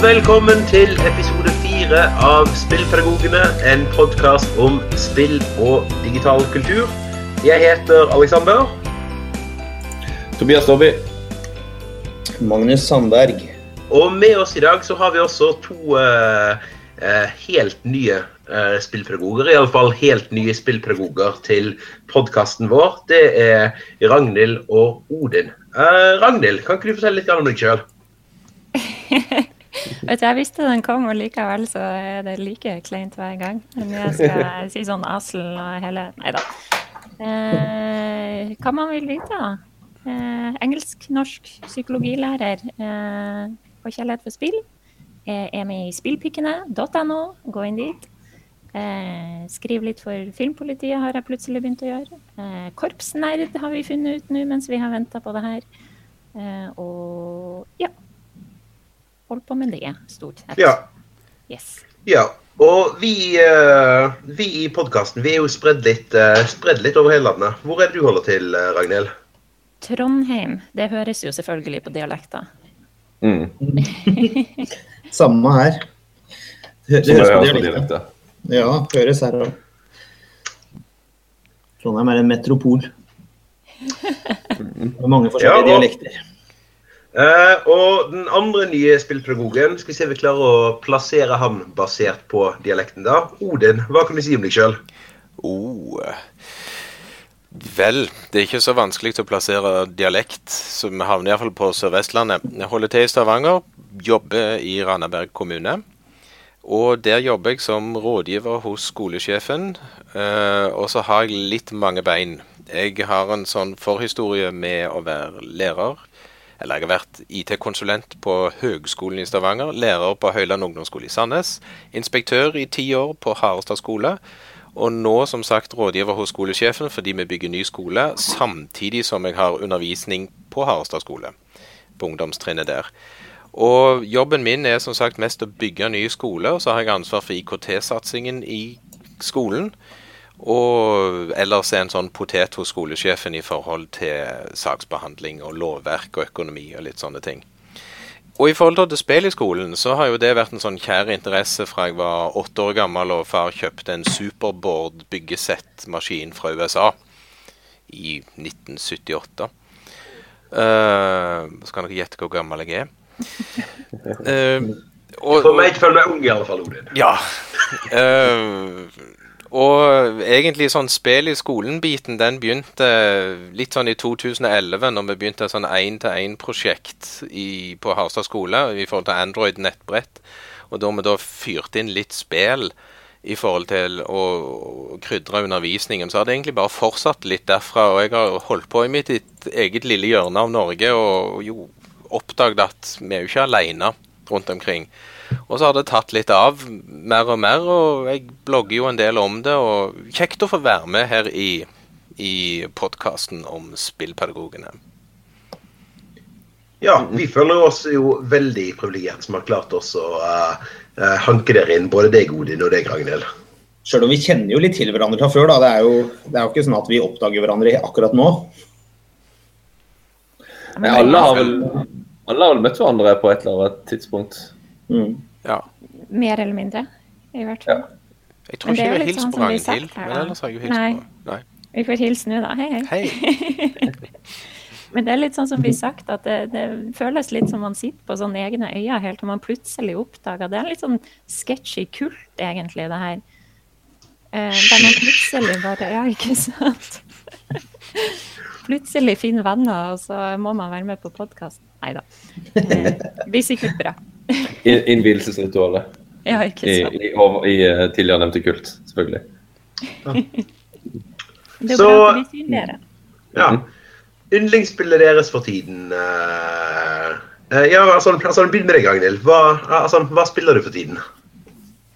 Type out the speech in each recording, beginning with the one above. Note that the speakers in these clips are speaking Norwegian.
velkommen til episode fire av Spillpedagogene, en podkast om spill og digital kultur. Jeg heter Alexander. Tobias Dobby. Magnus Sandberg. Og med oss i dag så har vi også to uh, uh, helt nye uh, spillpedagoger. Iallfall helt nye spillpedagoger til podkasten vår. Det er Ragnhild og Odin. Uh, Ragnhild, kan ikke du fortelle litt om deg sjøl? Vet du, Jeg visste den kom, og likevel så er det like kleint hver gang. Men jeg skal si sånn Asel og hele Nei da. Eh, hva man vil vite, da? Eh, engelsk, norsk, psykologilærer eh, på Kjærlighet for spill. Eh, er med i spillpikkene.no. Gå inn dit. Eh, skriv litt for Filmpolitiet har jeg plutselig begynt å gjøre. Eh, Korpsnerd har vi funnet ut nå mens vi har venta på det her. Eh, og ja. Holdt på med det, stort sett. Ja. Yes. ja. Og vi, eh, vi i podkasten er jo spredd litt, eh, spredd litt over hele landet. Hvor er det du holder til, eh, Ragnhild? Trondheim. Det høres jo selvfølgelig på dialekter. Mm. Samme her. Det, det høres på dialekten. dialekter. Ja, høres her òg. Trondheim er en metropol. Med mange forskjellige Ja, og- dialekter. Eh, og den andre nye spillpedagogen, skal vi se om vi klarer å plassere han basert på dialekten. da. Odin, hva kan du si om deg sjøl? Oh. Vel, det er ikke så vanskelig å plassere dialekt, så vi havner iallfall på Sør-Vestlandet. Jeg holder til i Stavanger, jobber i Randaberg kommune. Og der jobber jeg som rådgiver hos skolesjefen. eh, og så har jeg litt mange bein. Jeg har en sånn forhistorie med å være lærer. Eller jeg har vært IT-konsulent på Høgskolen i Stavanger, lærer på Høyland ungdomsskole i Sandnes, inspektør i ti år på Harestad skole, og nå som sagt rådgiver hos skolesjefen fordi vi bygger ny skole, samtidig som jeg har undervisning på Harestad skole, på ungdomstrinnet der. Og jobben min er som sagt mest å bygge nye skoler, og så har jeg ansvar for IKT-satsingen i skolen. Og ellers er en sånn potet hos skolesjefen i forhold til saksbehandling og lovverk og økonomi og litt sånne ting. Og i forhold til spill i skolen, så har jo det vært en sånn kjær interesse fra jeg var åtte år gammel og far kjøpte en Superboard byggesettmaskin fra USA i 1978. Uh, så kan dere gjette hvor gammel jeg er. Uh, og- For meg ikke føler meg ung, i alle fall, Odin. ja. Eh, og egentlig sånn spill i skolen-biten, den begynte litt sånn i 2011, når vi begynte sånn én-til-én-prosjekt på Harstad skole i forhold til Android nettbrett. Og da vi da fyrte inn litt spill i forhold til å, krydre undervisningen, så har det egentlig bare fortsatt litt derfra. Og jeg har holdt på i mitt eget lille hjørne av Norge og jo oppdaget at vi er jo ikke alene rundt omkring. Og så har det tatt litt av mer og mer, og jeg blogger jo en del om det. Og kjekt å få være med her i, i podkasten om spillpedagogene. Ja, vi føler oss jo veldig privilegert som har klart oss å uh, eh, hanke dere inn, både deg, Odin, og deg, Ragnhild. Sjøl om vi kjenner jo litt til hverandre fra før, da. Det er, jo, det er jo ikke sånn at vi oppdager hverandre akkurat nå. Men alle har vel alle har vel møtt hverandre på et eller annet tidspunkt. Mm. Ja. Mer eller mindre, i hvert fall. Jeg tror ikke jeg har hilst sånn på gangen til men ellers har jeg jo hilst Nei. på Nei. Vi får hilse nå, da. Hei, hei. Hei. Men det er litt sånn som blir sagt, at det, det føles litt som man sitter på sånne egne øyne helt til man plutselig oppdager Det er en litt sånn sketchy kult, egentlig, det her. Eh, der man plutselig bare Ja, ikke sant? plutselig finner venner, og så må man være med på podkast. Nei da. Eh, det blir sikkert bra. In- Innvielsesritualet Ja, ikke sant. i, over- i eh, tidligere nevnte kult, selvfølgelig. Det er Så- jo bra at vi blir synligere. Ja. Yndlingsspillet deres for tiden eh, eh, Ja, altså, altså begynn med deg, Agnhild. Hva, altså, hva spiller du for tiden?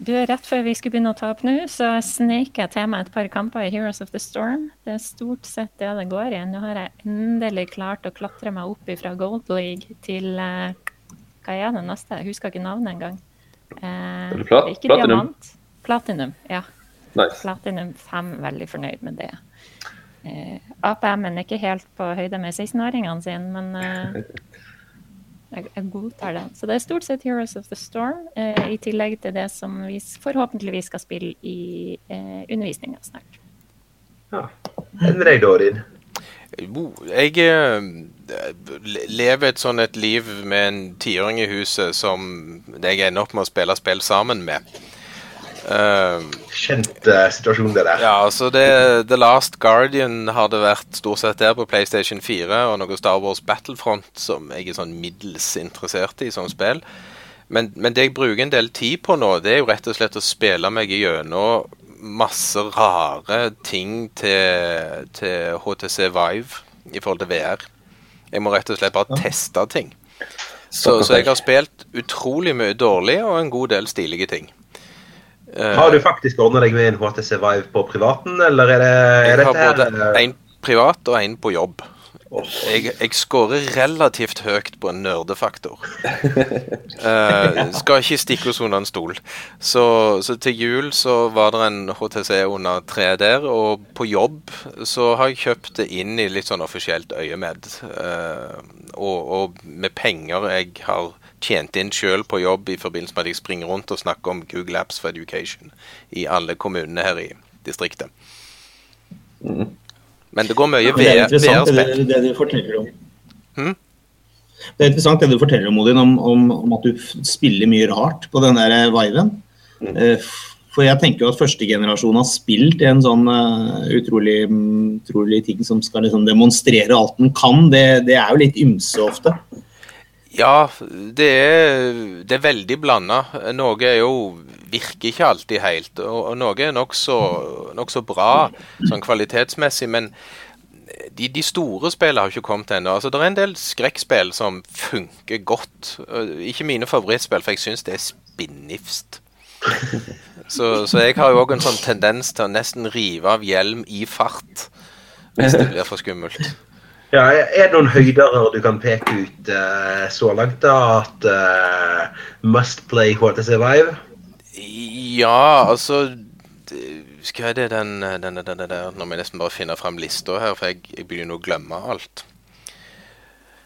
Du, Rett før vi skulle begynne å ta opp nå, så snek jeg til meg et par kamper i Heroes of the Storm. Det er stort sett det det går i. Nå har jeg endelig klart å klatre meg opp fra Gold League til eh, Hva er det neste? Jeg husker ikke navnet engang. Eh, Er det er ikke platinum? diamant. Platinum, ja. Nice. Platinum 5, veldig fornøyd med det. Eh, APM-en er ikke helt på høyde med 16-åringene sine, men eh, Jeg, jeg godtar det. Så det er stort sett Heroes of the Storm, eh, i tillegg til det som vi forhåpentligvis skal spille i eh, undervisninga snart. Ja. En Dorin? Jo, Jeg eh, lever et sånn et liv med en tiåring i huset som jeg ender opp med å spille spill sammen med. Uh, Kjent uh, situasjon, det der. ja, altså det, The Last Guardian har det vært stort sett der på PlayStation 4, og noe Star Wars Battlefront som jeg er sånn middels interessert i som spill. Men, men det jeg bruker en del tid på nå, det er jo rett og slett å spille meg gjennom masse rare ting til, til HTC Vive i forhold til VR. Jeg må rett og slett bare teste ting. Så, så jeg har spilt utrolig mye dårlig og en god del stilige ting. Eh, Har du faktisk ordna deg med en HTC Vive på privaten, eller er det er jeg har både en privat og en på jobb. Jeg, jeg scorer relativt høyt på en nerdefaktor. Uh, skal ikke stikke oss under en stol. Så, så til jul så var det en HTC under tre der, og på jobb så har jeg kjøpt det inn i litt sånn offisielt øyemed. Uh, og, og med penger jeg har tjent inn sjøl på jobb i forbindelse med at jeg springer rundt og snakker om Google Apps for Education i alle kommunene her i distriktet. Men det går mye Men det er interessant det, VR-spill. det, det du forteller om. Hm? Det er interessant det du forteller om, Odin, om, om, om at du spiller mye rart på den der Viven. Mm. For jeg tenker jo at første generasjon har spilt en sånn uh, utrolig, mm, utrolig ting som skal liksom demonstrere alt den kan. Det, det er jo litt ymse ofte. Ja, det er, det er veldig blanda. Noe er jo virker ikke alltid helt, og, og noe er nokså nok så bra sånn kvalitetsmessig. Men de, de store spillene har ikke kommet ennå. Altså, det er en del skrekkspill som funker godt. Ikke mine favorittspill, for jeg syns det er spinnifst. Så, så jeg har jo òg en sånn tendens til å nesten rive av hjelm i fart hvis det blir for skummelt. Ja, er det noen høyder du kan peke ut uh, så langt, da? At uh, must play What HTC Vive? Ja, altså Skal jeg det den, den, den, den der Nå må jeg nesten bare finne frem lista her, for jeg, jeg begynner å glemme alt.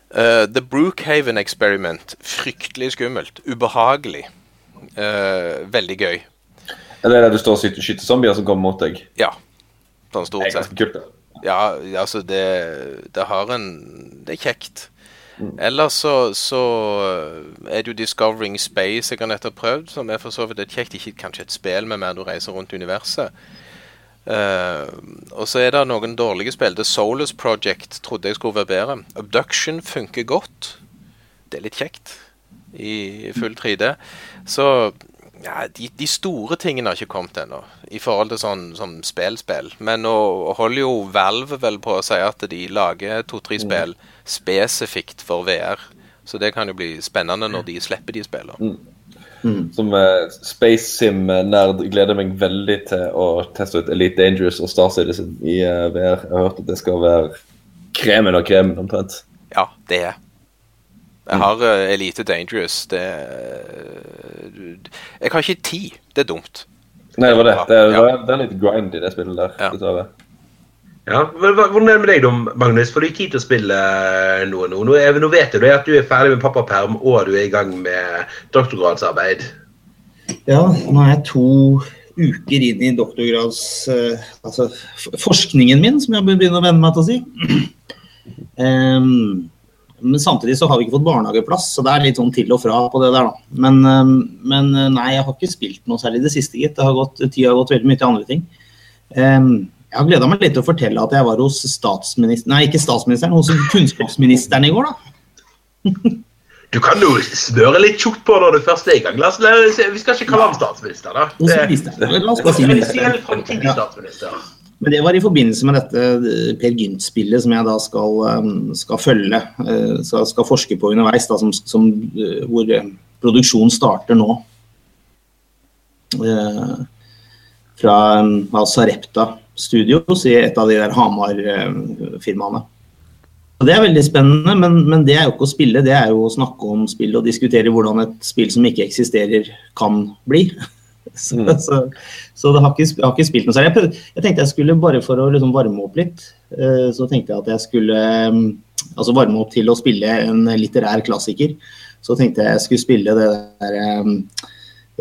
Uh, The Brookhaven Experiment. Fryktelig skummelt. Ubehagelig. Uh, veldig gøy. Er det der du står og skyter, zombier som kommer mot deg? Ja. Sånn stort sett. Ja, altså det, det har en Det er kjekt. Ellers så, så er det jo Discovering Space jeg har nettopp prøvd, som er for så vidt et kjekt, ikke kanskje et spill, men mer du reiser rundt universet. Uh, og så er det noen dårlige spill. The Solus Project trodde jeg skulle være bedre. Abduction funker godt. Det er litt kjekt i full 3D. Så ja, de, de store tingene har ikke kommet ennå, i forhold til sånn som spillspill. Men nå holder jo Valve vel på å si at de lager to-tre spill spesifikt for VR. Så det kan jo bli spennende når de slipper de spillene. Som uh, Space Sim-nerd gleder meg veldig til å teste ut Elite Dangerous og Star Citizen i uh, VR. Jeg har hørt at det skal være kremen av kremen, omtrent. Ja, det er. Jeg har uh, Elite Dangerous. Det Jeg har ikke tid. Det er dumt. Nei, det var det. Det, er- Ja. det er litt grind i det spillet der. Ja. Ja, Hvordan er det med deg, da, Magnus? Får du tid til å spille eh, noe nå? Nå, nå vet du at du er ferdig med pappaperm og du er i gang med doktorgradsarbeid. Ja, nå er jeg to uker inn i doktorgrads... eh, altså forskningen min, som jeg begynner å venne meg til å si. Um, men samtidig så har vi ikke fått barnehageplass, så det er litt sånn til og fra på det der, da. Men, em, men eh, nei, jeg har ikke spilt noe særlig i det siste, gitt. Det har gått, tida har gått veldig mye til andre ting. Em, jeg har gleda meg litt til å fortelle at jeg var hos statsministeren Nei, ikke statsministeren, hos kunnskapsministeren i går, da. Du kan jo smøre litt tjukt på når du først er i gang. La oss, la vi skal ikke kalle ham statsminister, da. Det-. La oss bare si statsminister. Men det var i forbindelse med dette eh, Per Gynt-spillet som jeg da skal, eh, skal følge. eh, Skal, skal forske på underveis, da, som, som, hvor produksjonen starter nå. Fra Sarepta Studios i et av de der Hamar-firmaene. Og Det er veldig spennende, men, men det er jo ikke å spille, det er jo å snakke om spill og diskutere hvordan et spill som ikke eksisterer, kan bli. Så, Mm. så, så det har ikke, har ikke spilt noe særlig. Jeg, prøvde- jeg tenkte jeg skulle bare for å liksom varme opp litt, eh, så tenkte jeg at jeg skulle, altså varme opp til å spille en litterær klassiker, så tenkte jeg jeg skulle spille det der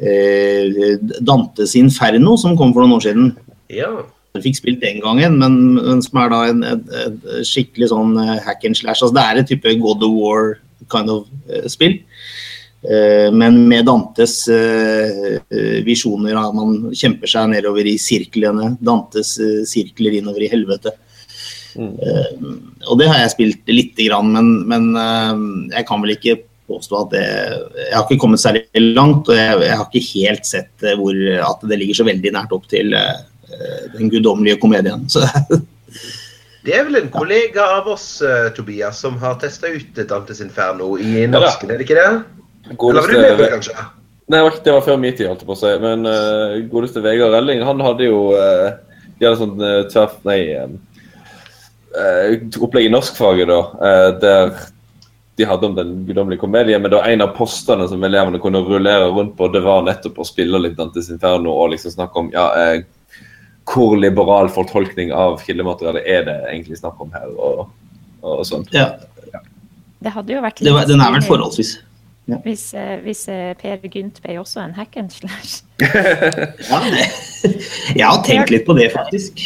eh, Dantes Inferno som kom for noen år siden. Ja. Jeg fikk spilt den gangen, men, men som er da en, en, en skikkelig sånn eh, hack and slash. Altså, det er et type God of War kind of eh, spill. Eh, men med Dantes visjoner av man kjemper seg nedover i sirklene. Dantes sirkler innover i helvete. Mm. og det har jeg spilt lite grann, men, men jeg kan vel ikke påstå at det Jeg har ikke kommet særlig langt, og jeg, jeg har ikke helt sett hvor, at det ligger så veldig nært opp til den guddommelige komedien. Så, Det er vel en kollega av oss, eh, Tobias, som har testa ut Dantes Inferno i norsken, er det ikke det? Eller var du det, kanskje? Nei, det var ikke- det var før min tid, holdt jeg på å si. Men uh, godeste Vegard Relling, han hadde jo uh, De hadde sånn uh, tverf... Nei um, uh, Opplegg i norskfaget, da, uh, der de hadde om den guddommelige komedien, men det var en av postene som elevene kunne rullere rundt på, det var nettopp å spille litt Dantes Inferno og liksom snakke om ja, uh, hvor liberal fortolkning av kildematerialet er det egentlig snakk om her, og, og sånn. ja, Det hadde jo vært litt... var, den er vel forholdsvis forholdsvis. Hvis, eh, hvis eh, Per Gynt ble også en hack and slash. Ja, jeg har tenkt litt på det, faktisk.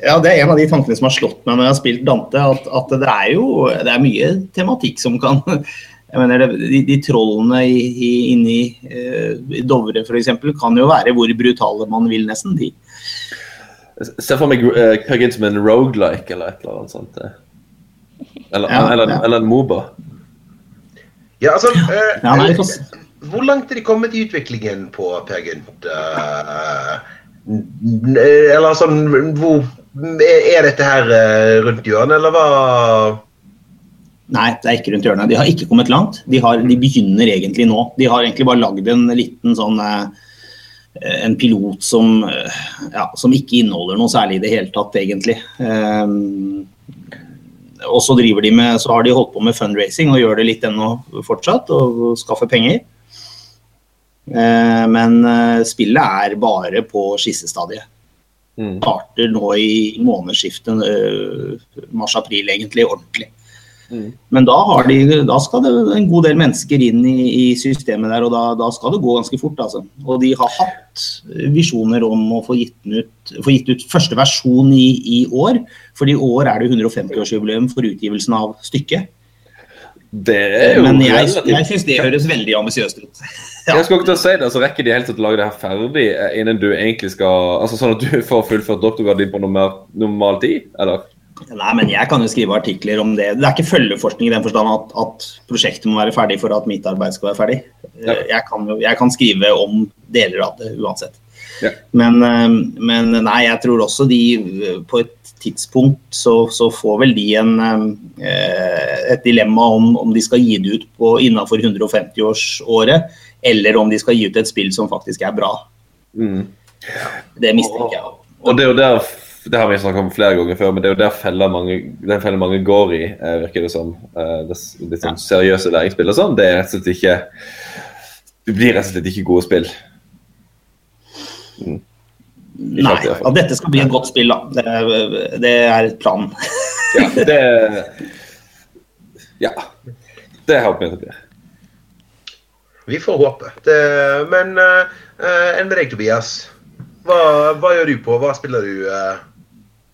Ja, Det er en av de tankene som har slått meg når jeg har spilt Dante. At, at det er jo det er mye tematikk som kan jeg mener, de, de trollene i, i, inni eh, i Dovre f.eks. kan jo være hvor brutale man vil, nesten. de. Se for meg uh, Kagin som en roguelike eller et eller annet sånt. eh. Eller, Ja, eller, ja. eller en Moba. Ja, altså, uh, Ja, nei. Hvor langt er de kommet i utviklingen på Per Gynt? Uh, eller sånn hvor, Er dette her rundt hjørnet, eller hva? Nei, det er ikke rundt hjørnet. De har ikke kommet langt. De, har, de begynner egentlig nå. De har egentlig bare lagd en liten sånn eh, en pilot som, eh, ja, som ikke inneholder noe særlig i det hele tatt, egentlig. Um, og så, de med, så har de holdt på med fundraising og gjør det litt ennå fortsatt, og skaffer penger. Eh, men eh, spillet er bare på skissestadiet. Mm. Starter nå i månedsskiftet eh, mars-april, egentlig, ordentlig. Mm. Men da, har de, da skal det en god del mennesker inn i, i systemet der, og da, da skal det gå ganske fort. Altså. Og de har hatt visjoner om å få gitt, ut, få gitt ut første versjon i, i år. For i år er det 150-årsjubileum for utgivelsen av stykket. Det er jo Men jeg, jeg syns det høres veldig ambisiøst ut. Ja. Jeg skal ikke til å si det, så rekker de helt til å lage det her ferdig eh, innen du egentlig skal Altså Sånn at du får fullført doktorgraden din på normal, normal tid, eller? Nei, men jeg kan jo skrive artikler om det. Det er ikke følgeforskning i den forstand at, at prosjektet må være ferdig for at mitt arbeid skal være ferdig. Ja. Jeg, kan, jo- jeg kan skrive om deler av det uansett. Ja. Men, eh, men nei, jeg tror også de på et tidspunkt så, så får vel de en, eh, et dilemma om, om de skal gi det ut på innafor 150-årsåret, eller om de skal gi ut et spill som faktisk er bra. Mm. Det mistenker jeg. Og det er jo der det har vi snakket om flere ganger før, men det er jo der feller mange, den mange går i, eh, virker det som. Eh, det, litt sånn seriøse læringsspill og sånn. Det er rett og slett ikke Det blir rett og slett ikke gode spill. Mm. Nei, alltid, at dette skal bli et godt spill, da. Det, det er planen. Ja, det Ja. Det håper jeg det blir. Vi får håpe. Det, men uh, enn med deg, Tobias? Hva, hva gjør du på? Hva spiller du? eh?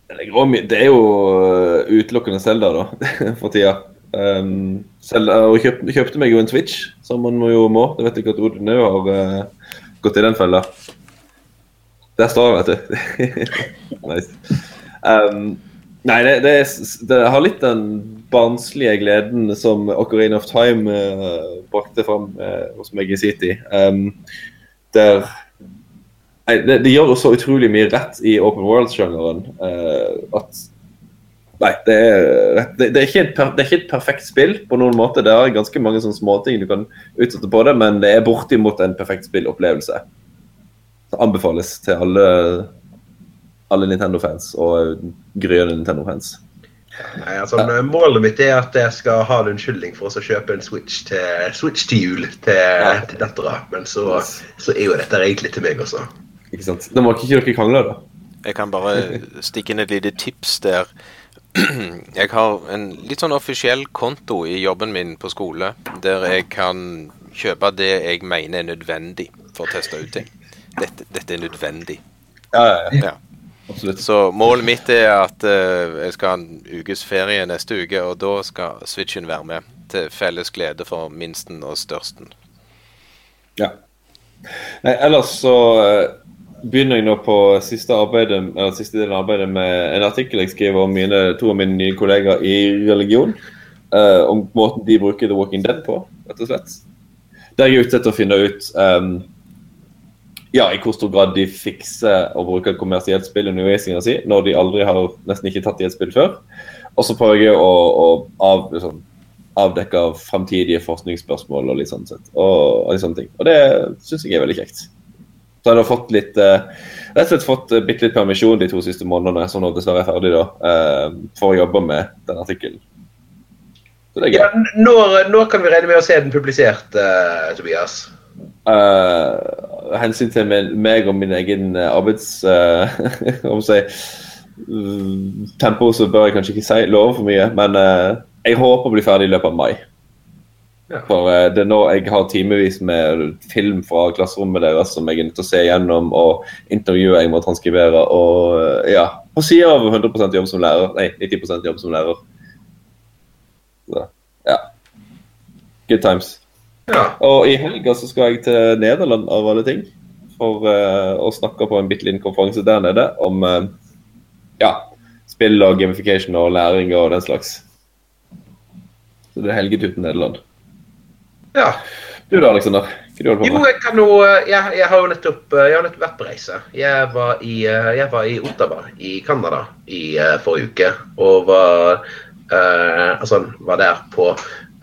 Det er, jo øh, utelukkende Zelda da, for tida. Um, Zelda, og kjøpt, kjøpte meg jo en Twitch, som man jo må. Det vet jeg at Odin òg har uh, gått i den fella. Der står det, vet du. nice. Um, nei, det, det, det har litt den barnslige gleden som Ocarina of Time uh, brakte fram uh, hos meg i City. Um, der Nei, det, de gjør så utrolig mye rett i open world-sjangeren uh, at Nei, det er, det, det, er ikke et per, det er ikke et perfekt spill på noen måte. Det er ganske mange sånne småting du kan utsette på det, men det er bortimot en perfekt spillopplevelse. Det anbefales til alle, alle Nintendo-fans og gryende Nintendo-fans. Nei, altså, Målet mitt er at jeg skal ha en unnskyldning for å kjøpe en Switch til, Switch til jul til, til dattera. Men så, så er jo dette egentlig til meg også. Ikke sant? Da må ikke dere krangle, da. Jeg kan bare stikke inn et lite tips der. jeg har en litt sånn offisiell konto i jobben min på skole, der jeg kan kjøpe det jeg mener er nødvendig for å teste ut ting. Dette, dette er nødvendig. Ja, ja, ja. Ja. Absolutt. Så målet mitt er at uh, jeg skal ha en ukes ferie neste uke, og da skal Switchen være med. Til felles glede for minsten og størsten. Ja. Nei, ellers så eh, begynner jeg nå på siste, arbeidet, siste delen av arbeidet med en artikkel jeg skriver om mine, to av mine nye kollegaer i religion. Uh, om måten de bruker The Walking Dead på, rett og slett. Der jeg er ute etter å finne ut um, ja, i hvor stor grad de fikser å bruke kommersielt spill undervisninga si, når de aldri har nesten ikke tatt i et spill før. Og så prøver jeg å, å av, liksom, avdekke framtidige forskningsspørsmål og litt sånn sett. Og, og litt sånne ting. Og det syns jeg er veldig kjekt. Så jeg har fått litt eh, rett og slett fått eh, bitte litt permisjon de to siste månedene, som nå dessverre er ferdig da, eh, for å jobbe med den artikkelen. Så det er gøy. Ja, når, når kan vi regne med å se den publisert, Tobias? Uh, hensyn til meg og min egen arbeids... om å si, mm, tempo, så bør jeg kanskje ikke si love for mye. Men uh, jeg håper å bli ferdig i løpet av mai. Ja. For eh, det er nå jeg har timevis med film fra klasserommet deres som jeg er nødt til å se gjennom, og intervjuer jeg må transkribere. Og eh, ja, på sida av 100% jobb som lærer. Nei, 90% jobb som lærer. Så, ja. Good times. Ja. Og i helga så skal jeg til Nederland av alle ting. For uh, å snakke på en bitte liten konferanse der nede om ja, spill og gamification og læring og den slags. Så det er helgetur til Nederland. Ja. Du da, Aleksander? Jo, jeg kan jo Jeg, jeg har jo nettopp, eh, jeg har nettopp vært på reise. Jeg var i, eh, jeg var i Ottawa i Canada i eh, forrige uke. Og var, eh, altså, var der på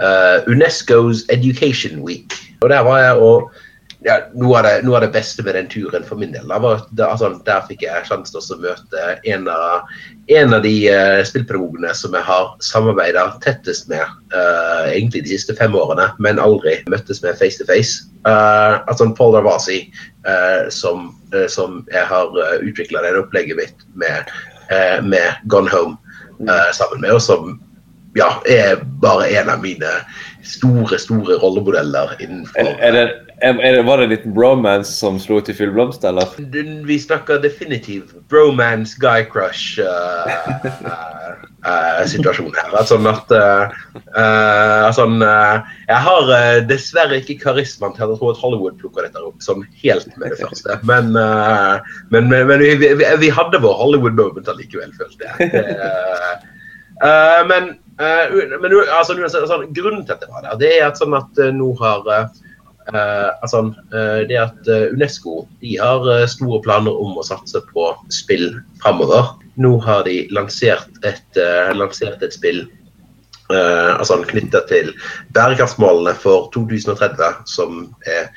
eh, Unesco's Education Week. Og der var jeg og ja, noe, av det, noe av det beste med den turen for min del. Da var, da, altså, der fikk jeg sjansen til å møte en av, en av de uh, spillpedagogene som jeg har samarbeida tettest med uh, egentlig de siste fem årene, men aldri møttes med face to face. Uh, altså Paul Darvasi, eh, som, eh, som jeg har uh, utvikla det opplegget mitt med, eh, med Gone Home eh, sammen med, og som ja, er bare en av mine store, store rollemodeller innenfor er, er det, var det en liten bromance som slo ut i full blomst, eller? Vi snakker definitivt bromance, guy crush uh, uh, uh, situasjon her. Altså, sånn at uh, uh, sånn, uh, Jeg har uh, dessverre ikke karismaen til jeg tror at Hollywood plukker dette opp som helt med det første. Men, uh, men, men, men vi, vi, vi hadde vår Hollywood moment allikevel, følte jeg. Uh, uh, men uh, men altså, sånn, grunnen til at det var der, det er at, sånn at uh, nå har uh, Eh, altså, eh, det at eh, Unesco de har eh, store planer om å satse på spill framover. Nå har de lansert et, eh, lansert et spill eh, altså knytta til bærekraftsmålene for 2030, som er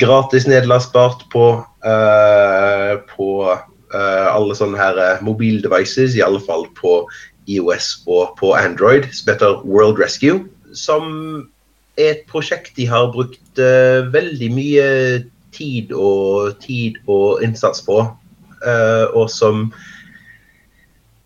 gratis nedlastbart på, eh, på eh, alle sånne her eh, mobildevices, i alle fall på IOS og på Android, som heter World Rescue. Som er et prosjekt de har brukt eh, veldig mye tid og, tid og innsats på. eh, og som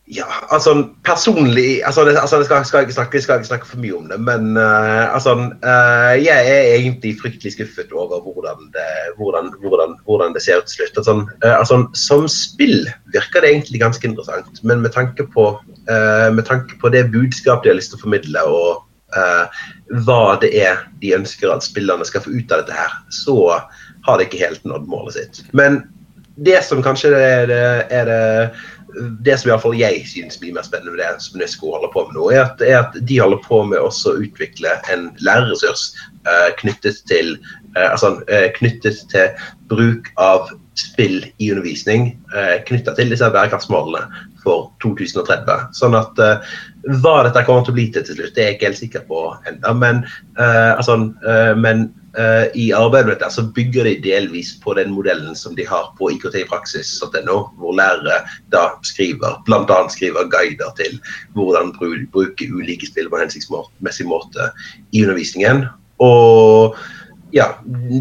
Ja, altså personlig altså, det, altså, jeg skal, skal, ikke snakke, skal ikke snakke for mye om det, men uh, altså uh, Jeg er egentlig fryktelig skuffet over hvordan det, hvordan, hvordan, hvordan det ser ut til slutt. Altså, uh, altså, som spill virker det egentlig ganske interessant, men med tanke på, med tanke på det budskapet de har lyst til å formidle, og eh, hva det er de ønsker at spillerne skal få ut av dette her, så har det ikke helt nådd målet sitt. Men det som kanskje er det, er det det som i hvert fall jeg synes blir mer spennende med det som UNESCO holder på med nå, er at, er at de holder på med også å utvikle en lærerressurs eh, knyttet, til, eh, altså, eh, knyttet til bruk av spill i undervisning eh, knyttet til disse bærekraftsmålene for 2030. Sånn at eh, hva dette kommer til å bli til til slutt, det er jeg ikke helt sikker på ennå. Men, eh, altså, eh, men i arbeidet med dette så bygger de delvis på den modellen som de har på IKT i praksis.no, hvor lærere da skriver, annet skriver guider til hvordan bru- bruke ulike spill på en hensiktsmessig måte i undervisningen. Og ja,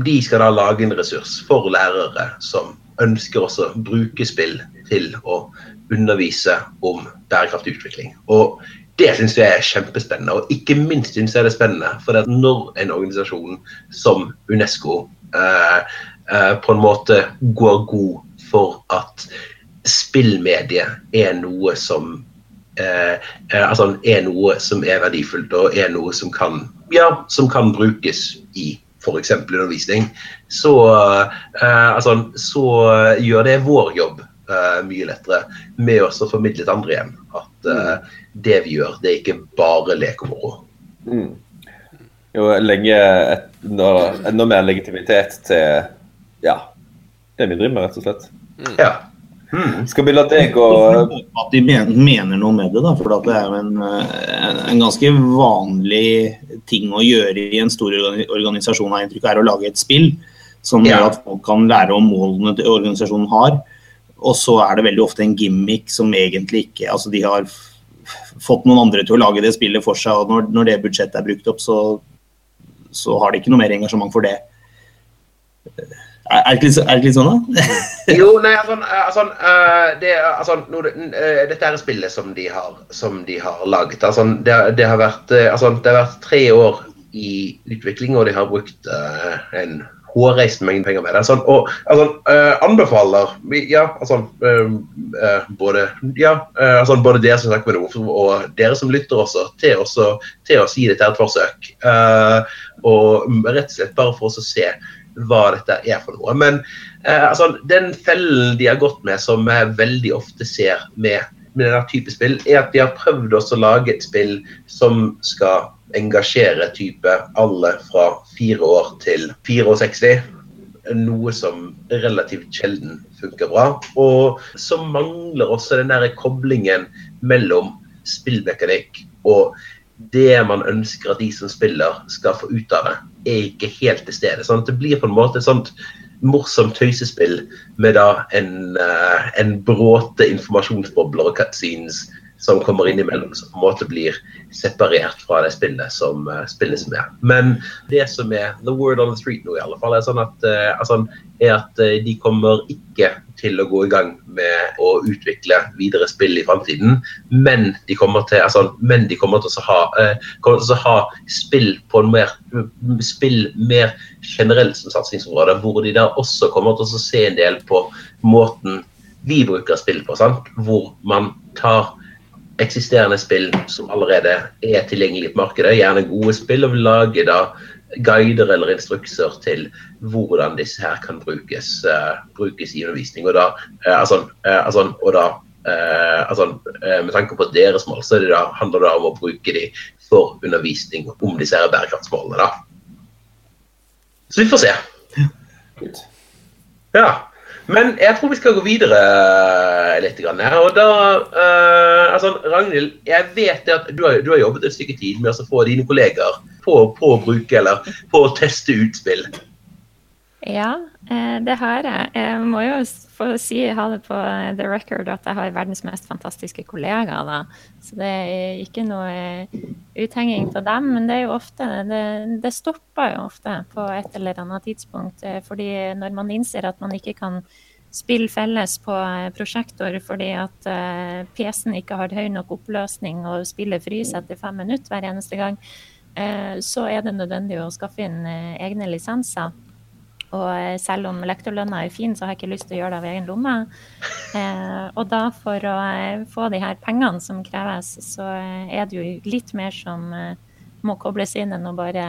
de skal da lage en ressurs for lærere som ønsker også å bruke spill til å undervise om bærekraftig utvikling. Og det syns jeg er kjempespennende, og ikke minst syns jeg det er spennende. For når en organisasjon som Unesco eh, eh, på en måte går god for at spillmedie er noe som eh, eh altså er noe som er verdifullt og er noe som kan, ja, som kan brukes i f.eks. undervisning, så, eh, altså, så, gjør det vår jobb eh, mye lettere med oss å formidle til andre igjen at uh, det vi gjør, det er ikke bare lek og moro. Mm. Jo, lenge enda, enda mer legitimitet til ja, det vi driver med, rett og slett. Mm. Ja. Mm. Skal vi la det gå At de mener noe med det, da. For det er jo en, en, ganske vanlig ting å gjøre i en stor organisasjon, har inntrykk er å lage et spill som ja. gjør at folk kan lære om målene til organisasjonen har. Og så er det veldig ofte en gimmick som egentlig ikke Altså de har fått noen andre til å lage det spillet for seg, og når, når det budsjettet er brukt opp, så, så har de ikke noe mer engasjement for det. Er det ikke, litt sånn, da? jo, nei, altså, altså, det, altså no, eh, Dette er spillet som de har, som de har laget. Altså, det, det, har vært, eh, altså, det har vært tre år i utvikling, og de har brukt uh, en hårreisende mengde penger med det. Sånn, og altså, uh, anbefaler ja, altså, uh, både, ja, altså, både dere som snakker med det, og dere som lytter også, til, også, til å si det til et forsøk. og rett og slett bare for oss å se hva dette er for noe. Men altså, den fellen de har gått med, som jeg veldig ofte ser med, med denne type spill, er at de har prøvd å lage et spill som skal engasjere type alle fra fire år til 64. Noe som relativt sjelden funker bra. Og så mangler også den der koblingen mellom spillmekanikk og det man ønsker at de som spiller skal få ut av det, er ikke helt til stede. Sånn det blir på en måte et sånt morsomt tøysespill med da en, uh, en bråte informasjonsbobler og cutscenes som kommer innimellom, som på en måte blir separert fra det spillet som, uh, spilles med. Men det som er the word on the street nå, i alle fall, er sånn at, uh, altså, er at uh, de kommer ikke til å gå i gang med å utvikle videre spill i framtiden, men de kommer til, altså, men de kommer til å ha, kommer til å ha spill på en mer spill mer generelt som satsingsområde, hvor de der også kommer til å se en del på måten vi bruker spill på, sant? hvor man tar eksisterende spill som allerede er tilgjengelig på markedet, gjerne gode spill, og vi lager da guider eller instrukser til hvordan disse her kan brukes, uh, brukes i undervisning. Og da, uh, altså, uh, altså, og da altså, med tanke på deres mål, så det da, handler det om å bruke de for undervisning om disse her bærekraftsmålene. da. Så vi får se. Ja. Men jeg tror vi skal gå videre eh, litt. Her. Og da, uh, altså, Ragnhild, jeg vet at du har, du har, jobbet et stykke tid med å få dine kolleger på, på, å bruke eller på å teste utspill. Ja, det har jeg. Jeg må jo få si, ha det på the record at jeg har verdens mest fantastiske kollegaer. Da. Så det er ikke noe uthenging av dem. Men det er jo ofte det, det, stopper jo ofte på et eller annet tidspunkt. Eh, fordi når man innser at man ikke kan spille felles på eh, prosjektor fordi at PC-en ikke har høy nok oppløsning og spillet fryser etter fem minutter hver eneste gang, så er det nødvendig å skaffe inn egne lisenser. Og eh, selv om lektorlønna er fin, så har jeg ikke lyst til å gjøre det av egen lomme. Eh, og da for å eh, få de her pengene som kreves, så eh, er det jo litt mer som eh, må kobles inn enn å bare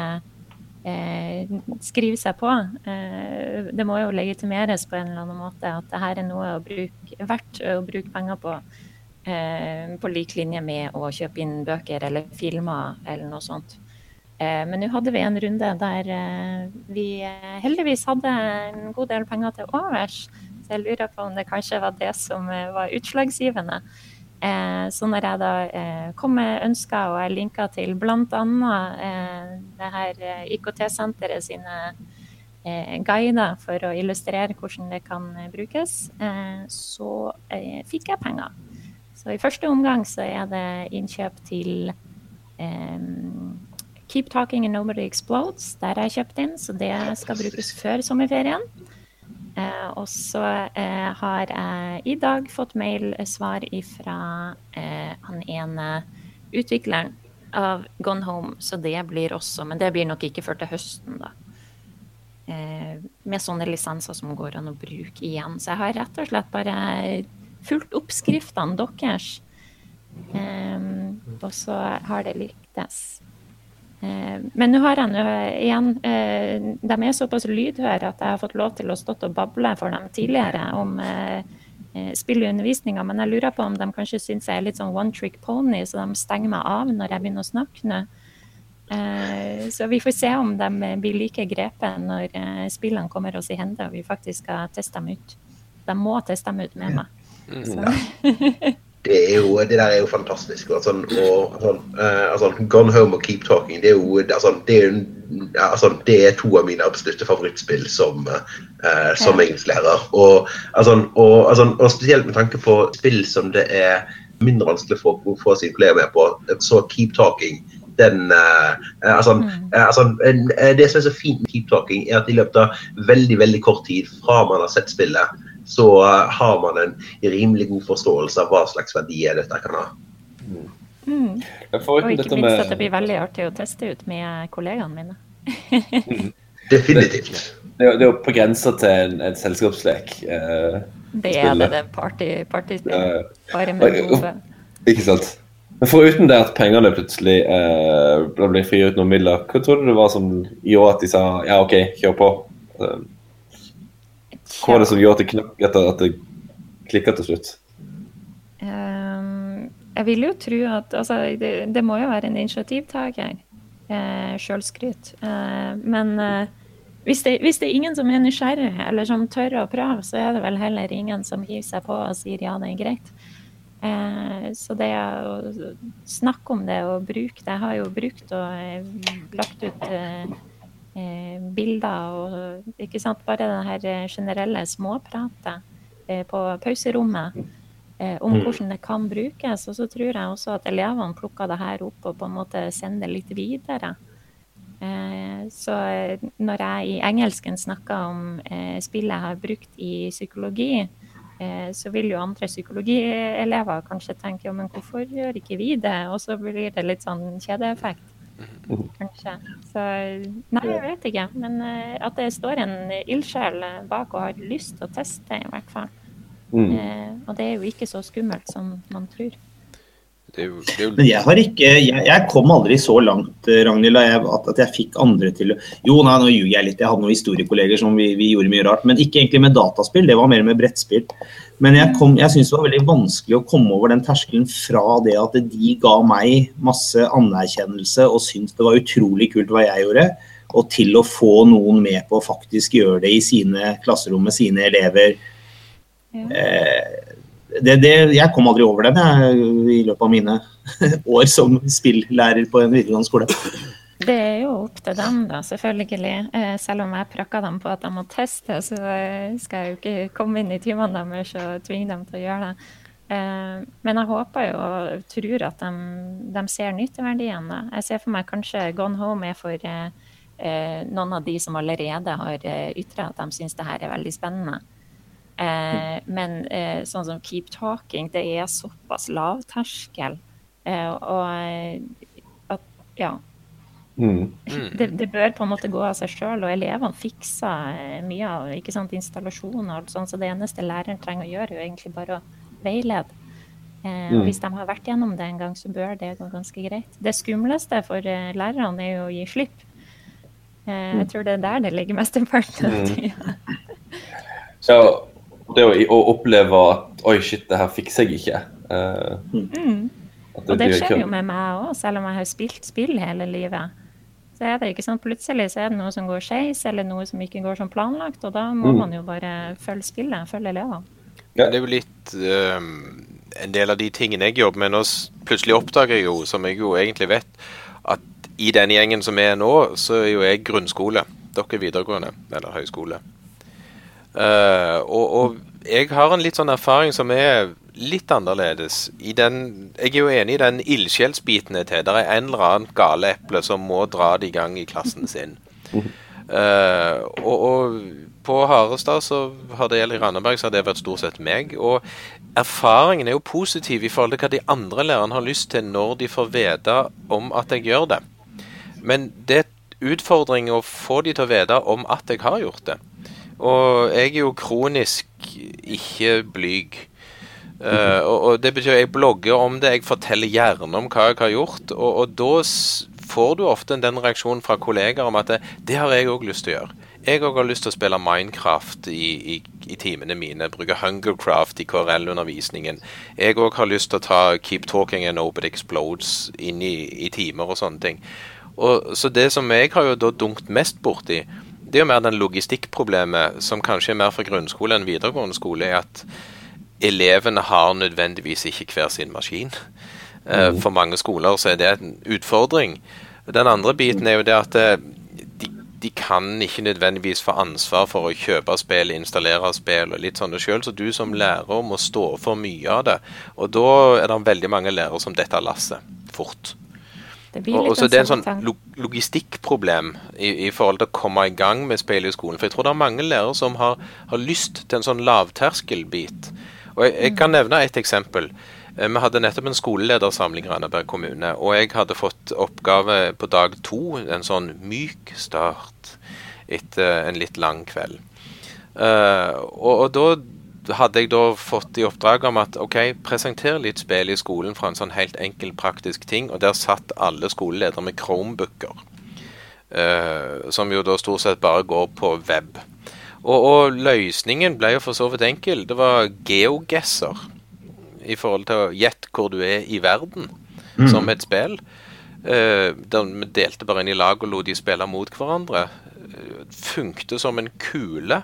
eh, skrive seg på. det må jo legitimeres på en eller annen måte at det her er noe å bruke, verdt å bruke penger på. på lik linje med å kjøpe inn bøker eller filmer eller noe sånt. Eh, men nå hadde vi en runde der eh, vi eh, heldigvis hadde en god del penger til overs. Så jeg lurer på om det kanskje var det som var utslagsgivende. Så når jeg da kom med ønsker og jeg linka til bl.a. det her IKT-senteret sine guider for å illustrere hvordan det kan brukes, så fikk jeg penger. Så i første omgang så er det innkjøp til Keep Talking and Nobody Explodes. Der er jeg kjøpt inn, så det skal brukes før sommerferien. Eh, og så eh, har jeg i dag fått mail-svar fra eh, han ene utvikleren av Gone Home, så det blir også Men det blir nok ikke før til høsten, da. Eh, med sånne lisenser som går an å bruke igjen. Så jeg har rett og slett bare fulgt oppskriftene deres. Eh, og så har det lyktes. Eh, men nå har jeg nå igjen eh, De er såpass lydhøre at jeg har fått lov til å stått og bable for dem tidligere om eh, spill i undervisninga, men jeg lurer på om de kanskje syns jeg er litt sånn one trick pony, så de stenger meg av når jeg begynner å snakke nå. Så vi får se om de blir like grepet når spillene kommer oss i hende og vi faktisk skal teste dem ut. De må teste dem ut med meg. Mm. det, er jo, det der er jo fantastisk. Og sånn, og, sånn, uh, altså, Gone Home og Keep Talking det er jo altså, det, er, altså, det er to av mine absolutte favorittspill som, uh, som engelsklærer. Og, altså, og, altså, og, spesielt med tanke på spill som det er mindre vanskelig for å få sine kolleger med på. Så Keep Talking den uh, altså, mm. altså, Det som er så fint med Keep Talking, er at i løpet av veldig veldig kort tid fra man har sett spillet, så har man en rimelig god forståelse av hva slags verdier dette kan ha. Mm. Mm. Og ikke minst med... at det blir veldig artig å teste ut med kollegaene mine. mm. Definitivt. Det, det, er jo på grensa til en, en selskapslek. Eh, det er det, det party, partyspill. Bare med hodet. Ikke sant. Men foruten det at pengene plutselig eh, ble frigjort noen midler, hva tror du det var som gjorde at de sa ja, OK, kjør på? Uh, hva var det som gjorde at det knakk etter at det klikka til slutt? Um, jeg vil jo tro at altså, det, det, må jo være en initiativtaker. Eh, Sjølskryt. Eh, men eh, hvis, det, hvis, det, er ingen som er nysgjerrig, eller som tør å prøve, så er det vel heller ingen som hiver seg på og sier ja, det er greit. Eh, så det å snakke om det og bruke det Jeg har jo brukt og eh, lagt ut Eh, bilder og ikke sant, bare det her eh, generelle småpratet eh, på pauserommet om mm. hvordan det kan brukes. Og så tror jeg også at elevene plukker det her opp og på en måte sender litt videre. Så når jeg i engelsken snakker om spillet jeg har brukt i psykologi, så vil jo andre psykologielever kanskje tenke ja, men hvorfor gjør ikke vi det? Og så blir det litt sånn kjedeeffekt kanskje. Så nei, jeg vet ikke. Men uh, at det står en ildsjel bak og har lyst til å teste, i hvert fall. Mm. Uh, og det er jo ikke så skummelt som man tror. Det jo, det jo... Men jeg har ikke jeg, jeg, kom aldri så langt, eh, Ragnhild, at, at, jeg fikk andre til Jo, nei, nå ljuger jeg litt. Jeg hadde noen historiekolleger som vi, vi, gjorde mye rart. Men ikke egentlig med dataspill, det var mer med brettspill. Men jeg, kom, jeg syns det var veldig vanskelig å komme over den terskelen fra det at de ga meg masse anerkjennelse og syntes det var utrolig kult hva jeg gjorde, og til å få noen med på å faktisk gjøre det i sine klasserom med sine elever. Ja. Eh, det, det, jeg kom aldri over den jeg, i løpet av mine år som spillærer på en videregående skole. Det er jo opp til dem, da, selvfølgelig. Eh, selv om jeg prakker dem på at de må teste, så eh, skal jeg jo ikke komme inn i timene deres og tvinge dem til å gjøre det. Eh, men jeg håper jo og tror at de, de ser nytteverdien. Da. Jeg ser for meg kanskje Gone Home er for noen av de som allerede har ytra at de syns det her er veldig spennende. Eh, men eh, sånn som Keep Talking, det er såpass lavterskel. Eh, og at ja. Mm. Det, det, bør på en måte gå av seg sjøl, og elevene fikser eh, mye av ikke sant, installasjoner og alt sånt, så det eneste læreren trenger å gjøre, er jo egentlig bare å veilede. Eh, mm. Hvis de har vært gjennom det en gang, så bør det gå ganske greit. Det skumleste for eh, lærerne er jo å gi slipp. jeg mm. tror det er der det ligger mesteparten av mm. tida. Det å, å, oppleve at oi, shit, det her fikser jeg ikke. Uh, mm. det, og det skjer jo med meg òg, selv om jeg har spilt spill hele livet. Så er det ikke sånn, Plutselig så er det noe som går skeis, eller noe som ikke går som planlagt. Og da må mm. man jo bare følge spillet, følge elevene. Ja. Det er jo litt um, en del av de tingene jeg jobber med nå. Plutselig oppdager jeg jo, som jeg jo egentlig vet, at i den gjengen som er nå, så er jo jeg grunnskole. Dere er videregående eller høyskole. Uh, og, og, jeg har en litt sånn erfaring som er litt annerledes. Den, jeg er jo enig i den ildsjelsbiten til. Det er en eller annen gale eple som må dra det i gang i klassen sin. Uh, og, og, på Harestad, så har det gjelder i Randaberg, så har det vært stort sett meg. Og erfaringen er jo positiv i forhold til hva de andre lærerne har lyst til når de får vite om at jeg gjør det. Men det er utfordring å få de til å vite om at jeg har gjort det. Og jeg er jo kronisk ikke blyg. Uh, og, og, Det betyr at jeg blogger om det, jeg forteller gjerne om hva jeg har gjort. Og, og da får du ofte den reaksjonen fra kollegaer om at det, det har jeg òg lyst til å gjøre. Jeg òg har lyst til å spille Minecraft i, i, i timene mine. Bruke Hungercraft i KRL-undervisningen. Jeg òg har lyst til å ta Keep Talking and Nobody Explodes inn i, i timer og sånne ting. Og, så det som jeg har jo da dunkt mest borti, det er jo mer den logistikkproblemet som kanskje er mer fra grunnskole enn videregående skole, er at elevene har nødvendigvis ikke hver sin maskin. Mm. For mange skoler så er det en utfordring. Den andre biten er jo det at eh, de, de kan ikke nødvendigvis få ansvar for å kjøpe spill, installere spill og litt sånne sjøl, så du som lærer må stå for mye av det. Og da er det veldig mange lærere som detter lasset fort. Det og, og så det er en sånn logistikkproblem i, i, forhold til å komme i gang med spill i skolen. For jeg tror det er mange lærere som har, har lyst til en sånn lavterskelbit. Og jeg, jeg kan nevne et eksempel. Eh, vi hadde nettopp en skoleledersamling i Randaberg kommune, og jeg hadde fått oppgave på dag to, en sånn myk start etter en litt lang kveld. Uh, og, og, da hadde jeg da fått i oppdrag om at OK, presenter litt spill i skolen fra en sånn helt enkel, praktisk ting, og der satt alle skoleledere med Chromebooker. Uh, som jo da stort sett bare går på web. Og, og løsningen ble jo for så vidt enkel. Det var geogesser i forhold til å gjette hvor du er i verden, mm. som et spill. Uh, vi delte bare inn i lag og lot de spille mot hverandre. Uh, funkte som en kule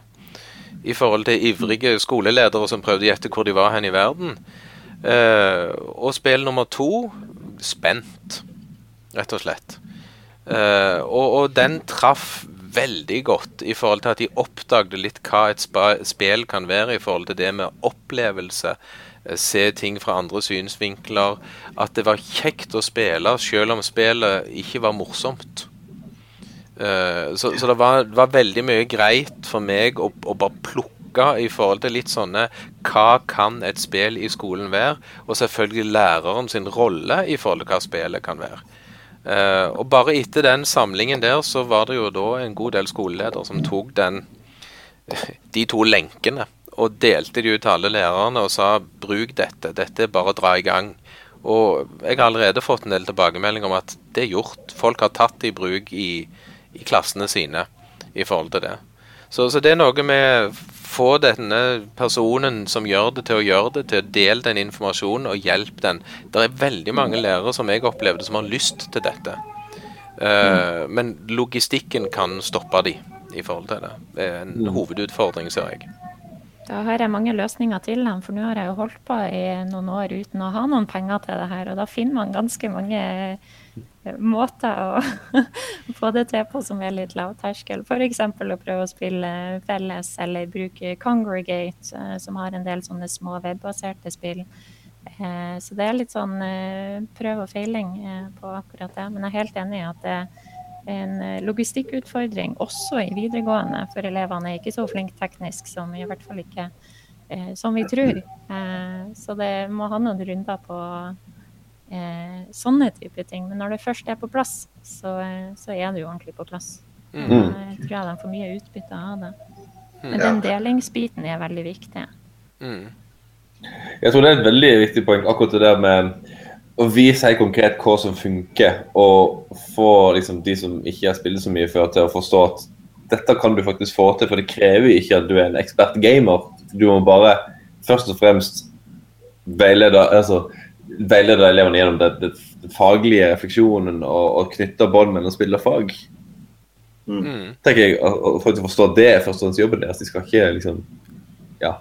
i forhold til ivrige skoleledere som prøvde å gjette hvor de var hen i verden. Uh, og spill nummer to spent, rett og slett. Uh, og, og, den traff veldig godt i forhold til at de oppdagde litt hva et spill kan være i forhold til det med opplevelse. Eh, se ting fra andre synsvinkler. At det var kjekt å spille, selv om spillet ikke var morsomt. Uh, så, så, det var, var, veldig mye greit for meg å, å, bare plukke i forhold til litt sånne Hva kan et spill i skolen være? Og selvfølgelig læreren sin rolle i forhold til hva spillet kan være. Uh, og bare etter den samlingen der, så var det jo da en god del skoleledere som tok den de to lenkene og delte de ut til alle lærerne og sa bruk dette, dette er bare å dra i gang. Og jeg har allerede fått en del tilbakemeldinger om at det er gjort. Folk har tatt det i bruk i, i klassene sine i forhold til det. Så, så, det er noe med få denne personen som gjør det, til å gjøre det, til å dele den informasjonen og hjelpe den. Det er veldig mange lærere som jeg opplevde som har lyst til dette. Uh, men logistikken kan stoppe de i forhold til det. Det er en mm. hovedutfordring, ser jeg. Da har jeg mange løsninger til dem, for nå har jeg jo holdt på i noen år uten å ha noen penger til det her. Og da finner man ganske mange måter å få det til på som er litt lavterskel. F.eks. å prøve å spille felles eller bruke Congregate, eh, som har en del sånne små webbaserte spill. Eh, så det er litt sånn prøv og feiling på akkurat det. Men jeg er helt enig i at det er en eh, logistikkutfordring også i videregående, for elevene er ikke så flinke teknisk som i hvert fall ikke eh, som vi tror. Eh, så det må ha noen runder på eh, sånne type ting. Men når det først er på plass, så, eh, så er det jo ordentlig på plass. Mm. Jeg tror jeg de får mye utbytte av det. Men Men den delingsbiten er veldig viktig. Mm. Jeg tror det er et veldig viktig poeng, akkurat det der med å vise helt konkret hva som funker, og få liksom, de som ikke har spilt så mye før, til å forstå at dette kan du faktisk få til. For det krever ikke at du er en ekspert gamer. Du må bare først og fremst veilede, altså, veilede elevene gjennom den, den faglige refleksjonen og, og knytter bånd mellom spill og fag. Mm. mm. tenker jeg, å, å forstå at det er førstehåndsjobben deres. De skal ikke liksom ja,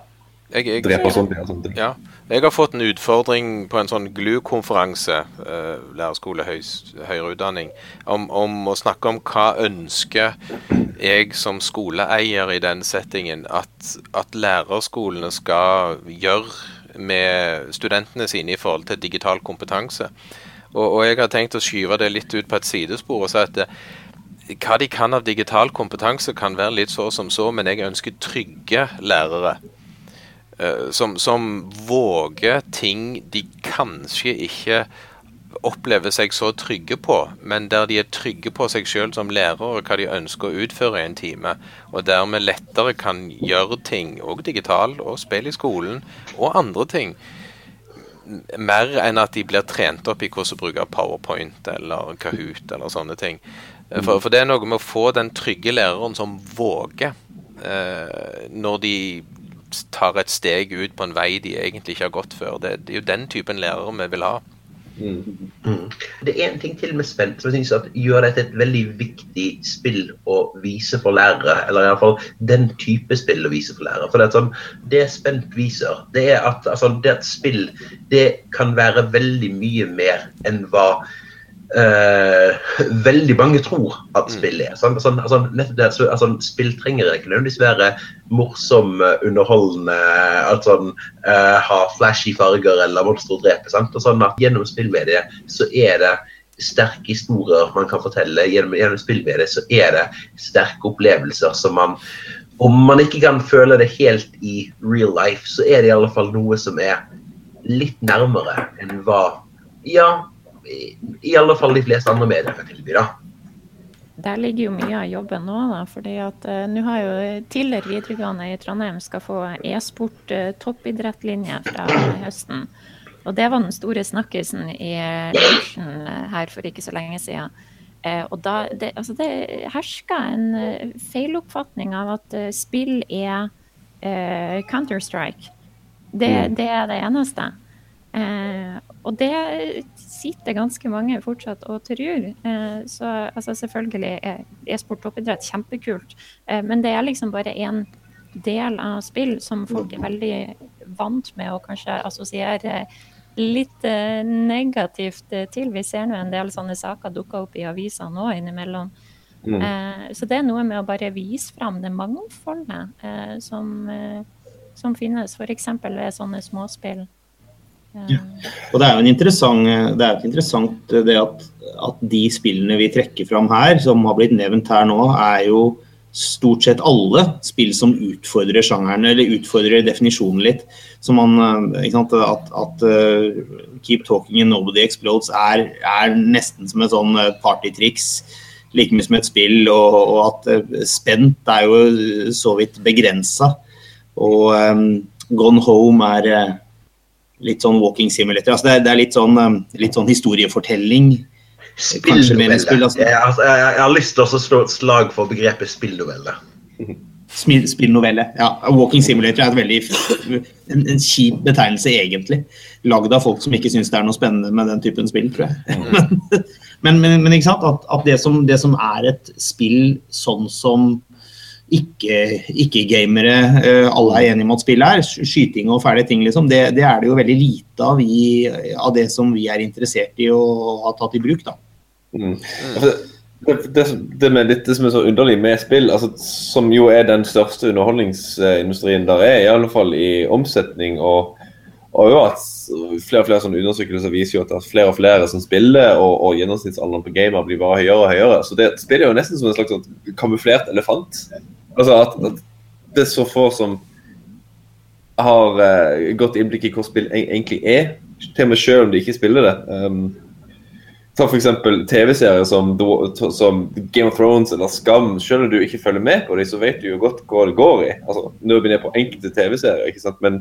jeg, jeg, drepe sånt. Ja, sånt. Ja. Jeg har fått en utfordring på en sånn GLU-konferanse, eh, lærerskole, høy, høyere utdanning, om, om, å snakke om hva ønsker jeg som skoleeier i den settingen at, at lærerskolene skal gjøre med studentene sine i forhold til digital kompetanse. Og, og, jeg har tenkt å skyve det litt ut på et sidespor og si at hva de kan av digital kompetanse kan være litt så som så, men jeg ønsker trygge lærere. Eh, som, som våger ting de kanskje ikke opplever seg så trygge på, men der de er trygge på seg selv som lærer og hva de ønsker å utføre i en time. Og dermed lettere kan gjøre ting, og digital, og spill i skolen, og andre ting. Mer enn at de blir trent opp i hvordan å bruke PowerPoint eller Kahoot eller sånne ting. For, for, det er noe med å få den trygge læreren som våger, eh, når de tar et steg ut på en vei de egentlig ikke har gått før. Det, det er jo den typen lærere vi vil ha. Mm. Det er en ting til med spill som jeg synes gjør dette et veldig viktig spill å vise for lærere. Eller iallfall den type spill å vise for lærere. For det, er sånn, det Spent viser, det er at, altså, det at spill det kan være veldig mye mer enn hva Uh, veldig mange tror at Mm. spill er. Sånn, sånn, altså, det, så, altså, spill trenger ikke nødvendigvis være morsom, eh, underholdende, alt sånn, eh, ha flashy farger eller monstre å drepe. Sant? Og sånn at Gjennom spillmediet så er det sterke historier man kan fortelle. Gjennom, gjennom spillmediet så er det sterke opplevelser som man Om man ikke kan føle det helt i real life, så er det i alle fall noe som er litt nærmere enn hva Ja, i, alle fall de fleste andre medier kan tilby, da. Der ligger jo mye av jobben nå, da. fordi at uh, nå har jo tidligere videregående i Trondheim skal få e-sport uh, toppidrettlinje fra høsten. Og det var den store snakkisen i lunsjen uh, her for ikke så lenge siden. Uh, og da, det, altså det hersker en feiloppfatning av at spill er Counter-Strike. Det, det er det eneste. Og det sitter ganske mange fortsatt og tror. Eh, så altså, selvfølgelig er e-sport toppidrett kjempekult, eh, men det er liksom bare en del av spill som folk er veldig vant med å kanskje assosiere litt eh, negativt til. Vi ser nå en del sånne saker dukke opp i aviser nå innimellom. Mm. Eh, så det er noe med å bare vise fram det mangfoldet eh, som, som finnes, f.eks. sånne småspill. Eh, Og det er jo en interessant, det er interessant det at, at de spillene vi trekker fram her, som har blitt nevnt her nå, er jo stort sett alle spill som utfordrer sjangeren, eller utfordrer definisjonen litt. Så man, eh, ikke sant, At, at uh, Keep Talking and Nobody Explodes er, er nesten som et sånn eh, partytriks. Like mye som et spill, og, og at uh, spent er jo så vidt begrensa. Og um, Gone Home er eh, litt sånn walking simulator. Altså det, er, det er litt sånn, um, litt sånn historiefortelling. Kanskje mer enn spill, Spillnovelle. altså. Jeg, altså, jeg, jeg har lyst til å slå et slag for begrepet spillnovelle. Spillnovelle. Ja, walking simulator er et veldig en, en kjip betegnelse, egentlig. Lagd av folk som ikke syns det er noe spennende med den typen spill, tror jeg. men, men, men ikke sant? At, at det, som, det som er et spill sånn som ikke-gamere eh, alle er enige om at spillet er, skyting og fæle ting, liksom, det, det er det jo veldig lite av, i, av det som vi er interessert i å ha tatt i bruk. da. Mm. Altså, det, det, det, med litt, det som er så underlig med spill, altså, som jo er den største underholdningsindustrien der er, i alle fall i omsetning, og, og jo at flere og flere sånne undersøkelser viser jo at det er flere og flere som spiller, og, og gjennomsnittsalderen på gamer blir bare høyere og høyere. Så det spillet er jo nesten som en slags sånn kamuflert elefant. Altså at, at det er så få som har uh, godt innblikk i hvor spill egentlig er, til og med selv om de ikke spiller det. Um, Ta f.eks. TV-serier som, som Game of Thrones eller Skam. Selv om du ikke følger med på dem, så vet du jo godt hva det går i. Altså, Nå er vi nede på enkelte TV-serier, ikke sant? men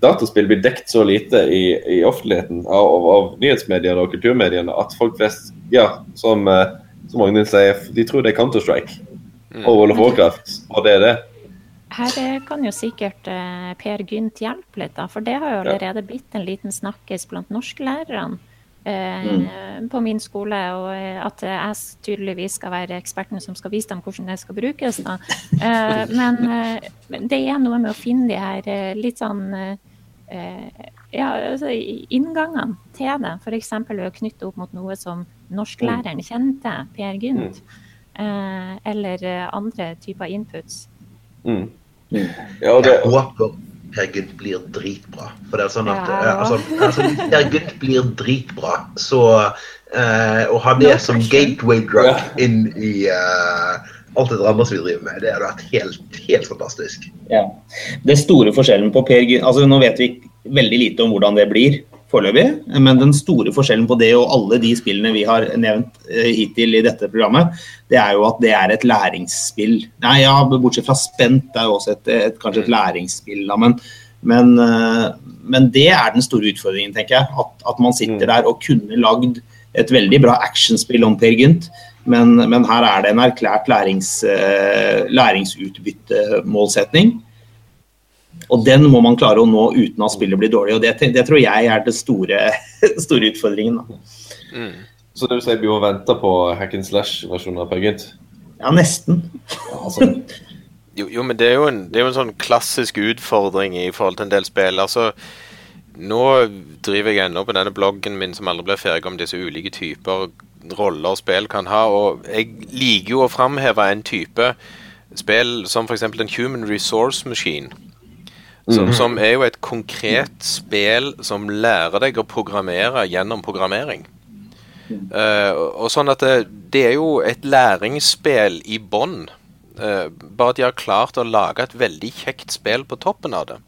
dataspill blir dekt så lite i, i offentligheten av, av, av nyhetsmediene og kulturmediene at folk flest, ja, som, uh, som Magnhild sier, de tror det er Counter-Strike og World of Warcraft, og det er det. Her eh, kan jo sikkert eh, Per Gynt hjelpe litt, da, for det har jo allerede blitt en liten snakkis blant norsklærerne. Mm. på min skole, og eh, at jeg tydeligvis skal være eksperten som skal vise dem hvordan det skal brukes. Da. Eh, men eh, det er noe med å finne de her eh, litt sånn eh, eh, ja, altså inngangene til det. F.eks. ved å knytte opp mot noe som norsklæreren kjente, Per Gynt. Eh, eller eh, andre typer inputs. Mm. Ja, og det, Jeg håper, Per Gynt blir dritbra. For det er sånn at Ja. eh, altså, altså, Per Gynt blir dritbra, så eh, å ha det No som gateway drug Ja. inn i eh, alt det andre som vi driver med, det hadde vært helt, helt fantastisk. Ja. Det store forskjellen på Per Gynt altså Nå vet vi veldig lite om hvordan det blir foreløpig, men den store forskjellen på det og alle de spillene vi har nevnt eh, hittil i dette programmet, det er jo at det er et læringsspill. Nei, ja, Bortsett fra Spent, det er jo også et, et, kanskje et læringsspill. Da, men, men, eh, men det er den store utfordringen, tenker jeg. At, at man sitter der og kunne lagd et veldig bra actionspill om Per Gynt. Men, men her er det en erklært lærings, eh, læringsutbyttemålsetning. Og den må man klare å nå uten at spillet blir dårlig. og Det, det tror jeg er den store, store utfordringen. Da. Så det vil si vi må vente på hack and slash-versjonen av Per Ja, nesten. Altså, Jo, jo, men det er jo, en, det er jo en sånn klassisk utfordring i forhold til en del spill. Altså, nå driver jeg ennå på denne bloggen min som aldri blir ferdig om disse ulike typer roller spill kan ha, og jeg liker jo å framheve en type spill som f.eks. en Human Resource Machine. Som, som er jo et konkret spill som lærer deg å programmere gjennom programmering. Uh, og- sånn at det, det er jo et læringsspill i bånn. Uh, bare at de har klart å lage et veldig kjekt spill på toppen av det.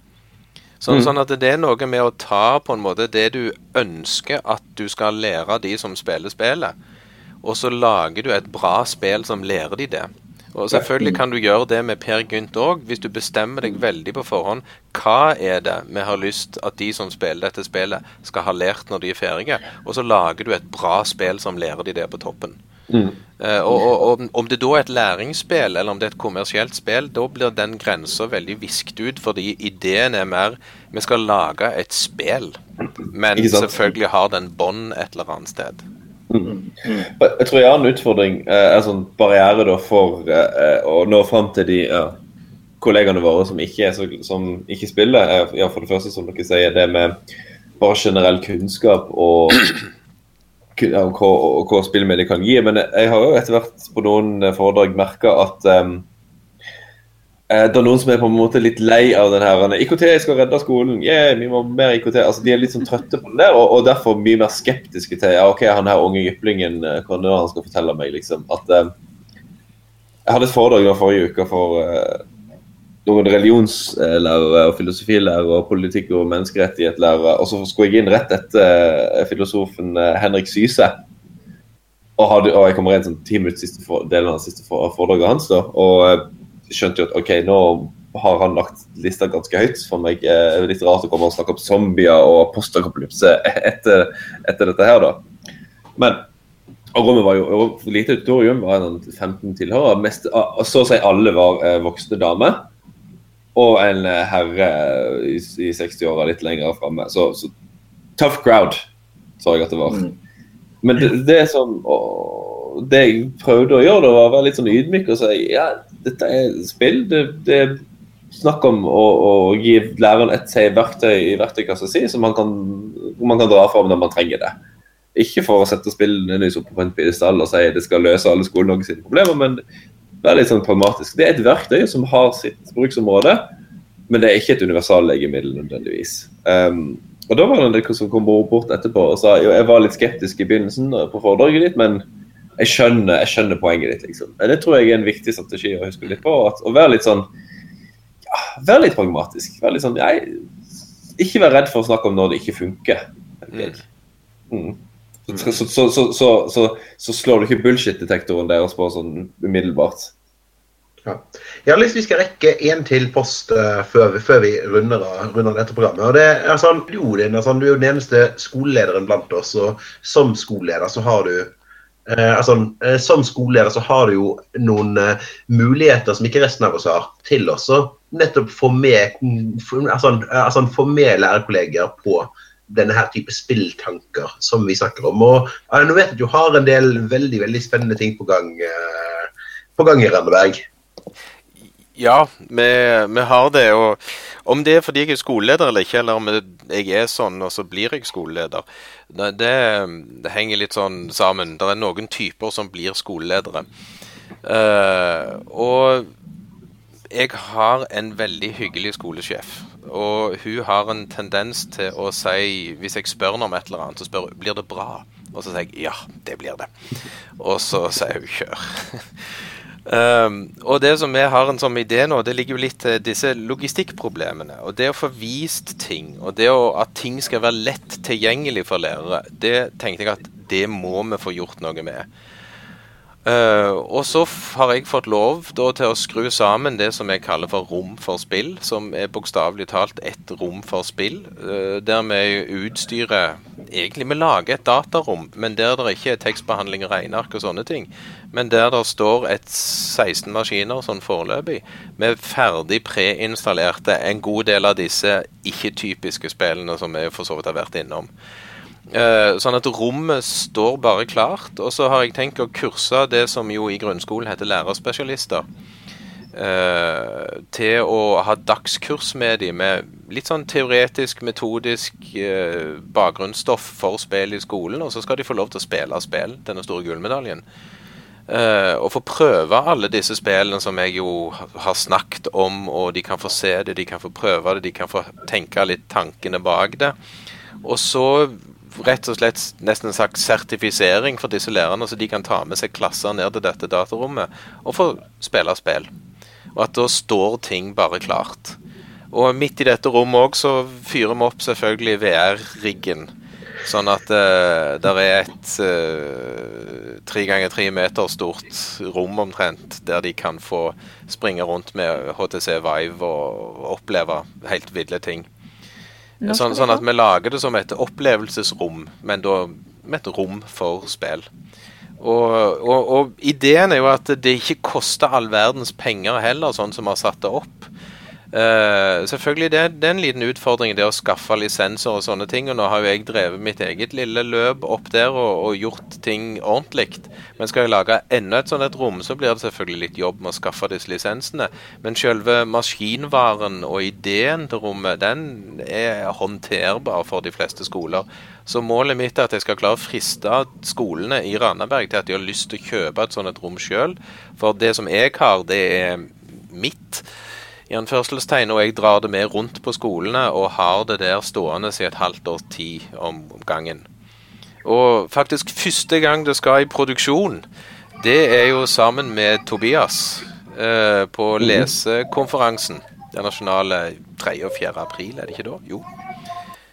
Sånn, sånn at det er noe med å ta på en måte det du ønsker at du skal lære de som spiller spillet, og så lager du et bra spill som lærer de det. Og selvfølgelig kan du gjøre det med Per Gynt òg, hvis du bestemmer deg veldig på forhånd. Hva er det vi har lyst at de som spiller dette spillet, skal ha lært når de er ferdige? Og så lager du et bra spill som lærer de det på toppen. Eh, og, og, og Om det da er et læringsspill eller om det er et kommersielt spill, da blir den grensa veldig visket ut, fordi ideen er mer vi skal lage et spill, men selvfølgelig har den bånd et eller annet sted. Jeg tror jeg har en utfordring, eh, en sånn barriere da, for eh, å nå fram til de ja, kollegaene våre som ikke, så, som ikke spiller. Eh, Ja, for det første, som dere sier, det med bare generell kunnskap og, hva, hva spillmedier kan gi. Men jeg har jo etter hvert på noen eh, foredrag merka at eh, det er noen som er på en måte litt lei av den her IKT skal redde skolen, yeah, vi må mer IKT. altså De er litt sånn trøtte på det der, og, og derfor mye mer skeptiske til ja, ok, han her unge jyplingen, eh, hva nå han skal fortelle meg, liksom. At eh, Jeg hadde et foredrag forrige uke for eh, noen religionslærere og filosofilærere og politikk- og menneskerettighetslærere, og så skulle jeg inn rett etter eh, filosofen eh, Henrik Syse. Og, hadde, og jeg kommer inn sånn ti minutter siste for, delen av det siste foredraget hans. da, og eh, skjønte jo at ok, nå har han lagt lista ganske høyt for meg. er Det er litt rart å komme og snakke om zombier og postapokalypse etter, etter dette her, da. Men og rommet var jo og lite auditorium, var en 15 tilhørere. Mest, så å si alle var eh, voksne damer. Og en eh, herre i, i 60-åra litt lenger framme. Så, så tough crowd, sa jeg at det var. Men det, det som og det jeg prøvde å gjøre, da, var å være litt sånn ydmyk og si ja, dette er spill. Det, det er snakk om å, å gi læreren et seg verktøy i verktøykassa si som man kan, man kan dra fram når man trenger det. Ikke for å sette spillene opp på en pidestall og si det skal løse alle Skole-Norge sine problemer, men være litt sånn pragmatisk. Det er et verktøy som har sitt bruksområde, men det er ikke et universallegemiddel nødvendigvis. Um, og Da var det noen som kom bort etterpå og sa jo, jeg var litt skeptisk i begynnelsen på foredraget ditt, men jeg skjønner, jeg skjønner poenget ditt. liksom. Det tror jeg er en viktig strategi å huske litt på. At, å være litt sånn ja, Være litt pragmatisk. Være litt sånn, jeg, ikke være redd for å snakke om når det ikke funker. Mm. Så, så, så, så, så, slår du ikke bullshit-detektoren deres på sånn umiddelbart. Ja. Jeg har lyst til vi skal rekke en til post uh, før, vi, før vi runder, runder dette programmet. Og det er sånn, du, Odin, er sånn, du er jo den eneste skolelederen blant oss, og som skoleleder så har du altså, eh, Som skoleleder så har du jo noen eh, muligheter som ikke resten av oss har, til også nettopp få med, altså, eh, altså, få med lærerkolleger på denne her type spilltanker som vi snakker om. Og jeg vet at du har en del veldig veldig spennende ting på gang, eh, på gang i Randeberg. Ja, vi, vi har det. Og om det er fordi jeg er skoleleder eller ikke, eller om jeg er sånn og så blir jeg skoleleder, det, det, henger litt sånn sammen. Det er noen typer som blir skoleledere. Uh, og jeg har en veldig hyggelig skolesjef. Og hun har en tendens til å si, hvis jeg spør henne om et eller annet, så spør hun blir det bra. Og så sier jeg ja, det blir det. Og så sier hun kjør. um, og det som vi har en sånn idé nå, det ligger jo litt til disse logistikkproblemene. Og det å få vist ting, og det å, at ting skal være lett tilgjengelig for lærere, det tenkte jeg at det må vi få gjort noe med. Uh, og så har jeg fått lov da, til å skru sammen det som jeg kaller for rom for spill, som er bokstavelig talt et rom for spill. Uh, der vi utstyrer Egentlig vi lager et datarom, men der det ikke er tekstbehandling, regneark og sånne ting. Men der det står et 16 maskiner sånn foreløpig, med ferdig preinstallerte en god del av disse ikke-typiske spillene som vi for så vidt har vært innom. Uh, sånn at rommet står bare klart. Og så har jeg tenkt å kurse det som jo i grunnskolen heter lærerspesialister. Uh, til å ha dagskurs med dem med litt sånn teoretisk, metodisk uh, bakgrunnsstoff for spill i skolen. Og så skal de få lov til å spille spill, denne store gullmedaljen. og få prøve alle disse spillene som jeg jo har snakket om, og de kan få se det, de kan få prøve det, de kan få tenke litt tankene bak det. Og så rett og slett nesten sagt sertifisering for disse lærerne, så de kan ta med seg klasser ned til dette datarommet og få spille spill. Og at da står ting bare klart. Og midt i dette rommet òg så fyrer vi opp selvfølgelig VR-riggen. Sånn at uh, det er et uh, tre ganger tre meter stort rom omtrent, der de kan få springe rundt med HTC Vive og oppleve helt ville ting. Sånn, sånn, at vi lager det som et opplevelsesrom, men da med et rom for spill. Og, og, og, ideen er jo at det ikke koster all verdens penger heller, sånn som vi har satt det opp. Uh, selvfølgelig det, det, er en liten utfordring det å skaffe lisenser og sånne ting. Og nå har jo jeg drevet mitt eget lille løp opp der og, og gjort ting ordentlig. Men skal jeg lage enda et sånt et rom, så blir det selvfølgelig litt jobb med å skaffe disse lisensene. Men selve maskinvaren og ideen til rommet, den er håndterbar for de fleste skoler. Så målet mitt er at jeg skal klare å friste skolene i Randaberg til at de har lyst til å kjøpe et sånt et rom sjøl. For det som jeg har, det er mitt i anførselstegn, og jeg drar det med rundt på skolene og har det der stående i et halvt års tid om gangen. Og faktisk første gang det skal i produksjon, det er jo sammen med Tobias eh, på mhm. lesekonferansen. Den nasjonale 3. og 4. april, er det ikke da? Jo.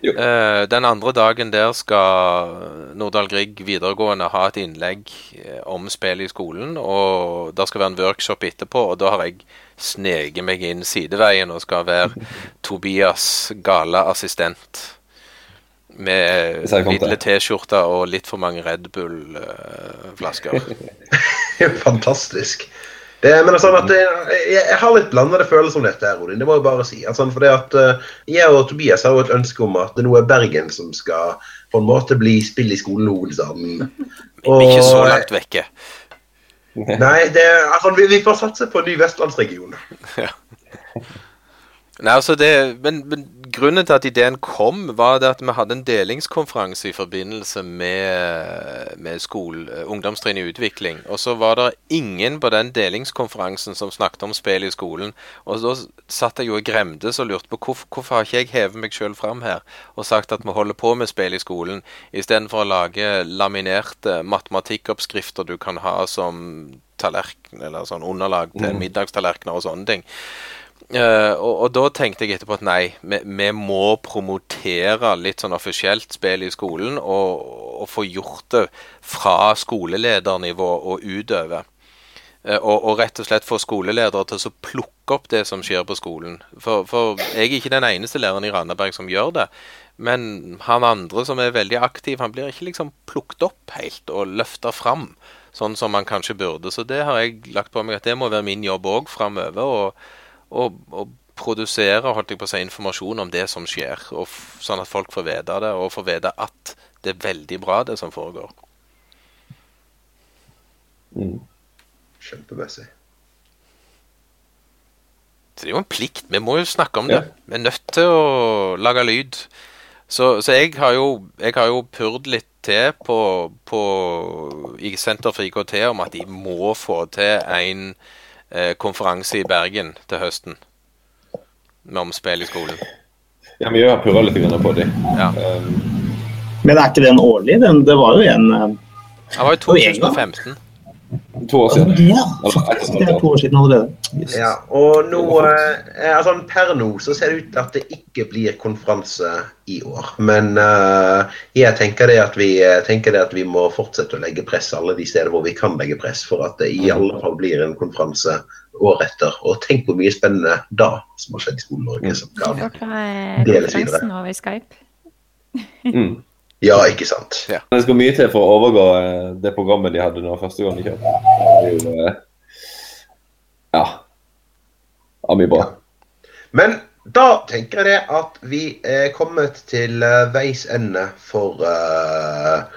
Uh, den andre dagen der skal Nordahl Grieg videregående ha et innlegg eh, om spill i skolen. Og det skal være en workshop etterpå, og da har jeg sneket meg inn sideveien og skal være Tobias gale assistent. Med lille T-skjorte og litt for mange Red Bull-flasker. Uh, Fantastisk. Det, men sånn at jeg, jeg, har litt blandede følelser om dette, her, Odin. Det må jeg bare si. Altså, for det at uh, Jeg og Tobias har jo et ønske om at det nå er Bergen som skal på en måte bli spill i skolen hovedstaden. Og, ikke så langt vekke. Nei, det, altså, vi, vi, får satse på en ny vestlandsregion. Ja. Nei, altså det, men, men, grunnen til at ideen kom, var det at vi hadde en delingskonferanse i forbindelse med, med skole, ungdomstrinn i utvikling. Og så var det ingen på den delingskonferansen som snakket om spill i skolen. Og da satt jeg jo og gremtes og lurte på hvorfor, hvorfor har ikke jeg hevet meg sjøl fram her og sagt at vi holder på med spill i skolen, istedenfor å lage laminerte matematikkoppskrifter du kan ha som tallerken, eller sånn underlag til mm. middagstallerkener og sånne ting. Uh, og, og, da tenkte jeg etterpå at nei, vi, vi, må promotere litt sånn offisielt spill i skolen, og, og få gjort det fra skoleledernivå og utover. Uh, og, og, rett og slett få skoleledere til å plukke opp det som skjer på skolen. For, for, jeg er ikke den eneste læreren i Randaberg som gjør det. Men han andre som er veldig aktiv, han blir ikke liksom plukket opp helt og løfta fram, sånn som han kanskje burde. Så det har jeg lagt på meg at det må være min jobb òg framover. Og, og, og produsere holdt jeg på å si, informasjon om det som skjer, og sånn at folk får vite det, og får vite at det er veldig bra, det som foregår. Mm. Kjempemessig. Så det er jo en plikt. Vi må jo snakke om det. Vi er nødt til å lage lyd. Så, så jeg har jo, jeg har jo purd litt til på, på, i Senter for IKT om at de må få til en konferanse i Bergen til høsten. Med omspill i skolen. Ja, vi har purra litt på dem. Ja. Um, Men er ikke den årlig? Den, det var jo en Det var gang. 2015. to år siden. Ja, faktisk. Det er to år siden allerede. Yes. Ja, og nå, eh, altså Per nå så ser det ut til at det ikke blir konferanse i år. Men eh, jeg tenker det, at vi, eh, tenker det at vi må fortsette å legge press alle de steder hvor vi kan legge press, for at det i alle fall blir en konferanse året etter. Og tenk hvor mye spennende da som har skjedd i Skole-Norge. som kan har Deles videre. over Skype. Mm. Ja, ikke sant. Det skal mye til for å overgå eh, det programmet de hadde nå første gang de kjørte. Eh, Ja. Det mye bra. Men da tenker jeg det at vi er kommet til eh, veis ende for uh,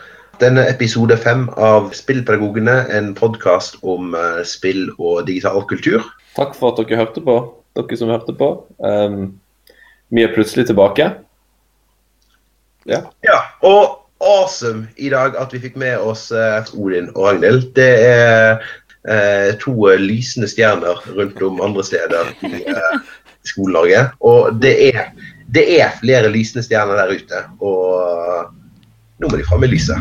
denne episode fem av Spillpedagogene, en podkast om uh, spill og digital kultur. Takk for at dere hørte på, dere som hørte på. Um, vi er plutselig tilbake. Ja. Ja, og awesome i dag at vi fikk med oss eh, Odin og Ragnhild. Det er eh, to eh, lysende stjerner rundt om andre steder i eh, Skole-Norge. Og det er, det er flere lysende stjerner der ute. Og nå må de fram med lyset.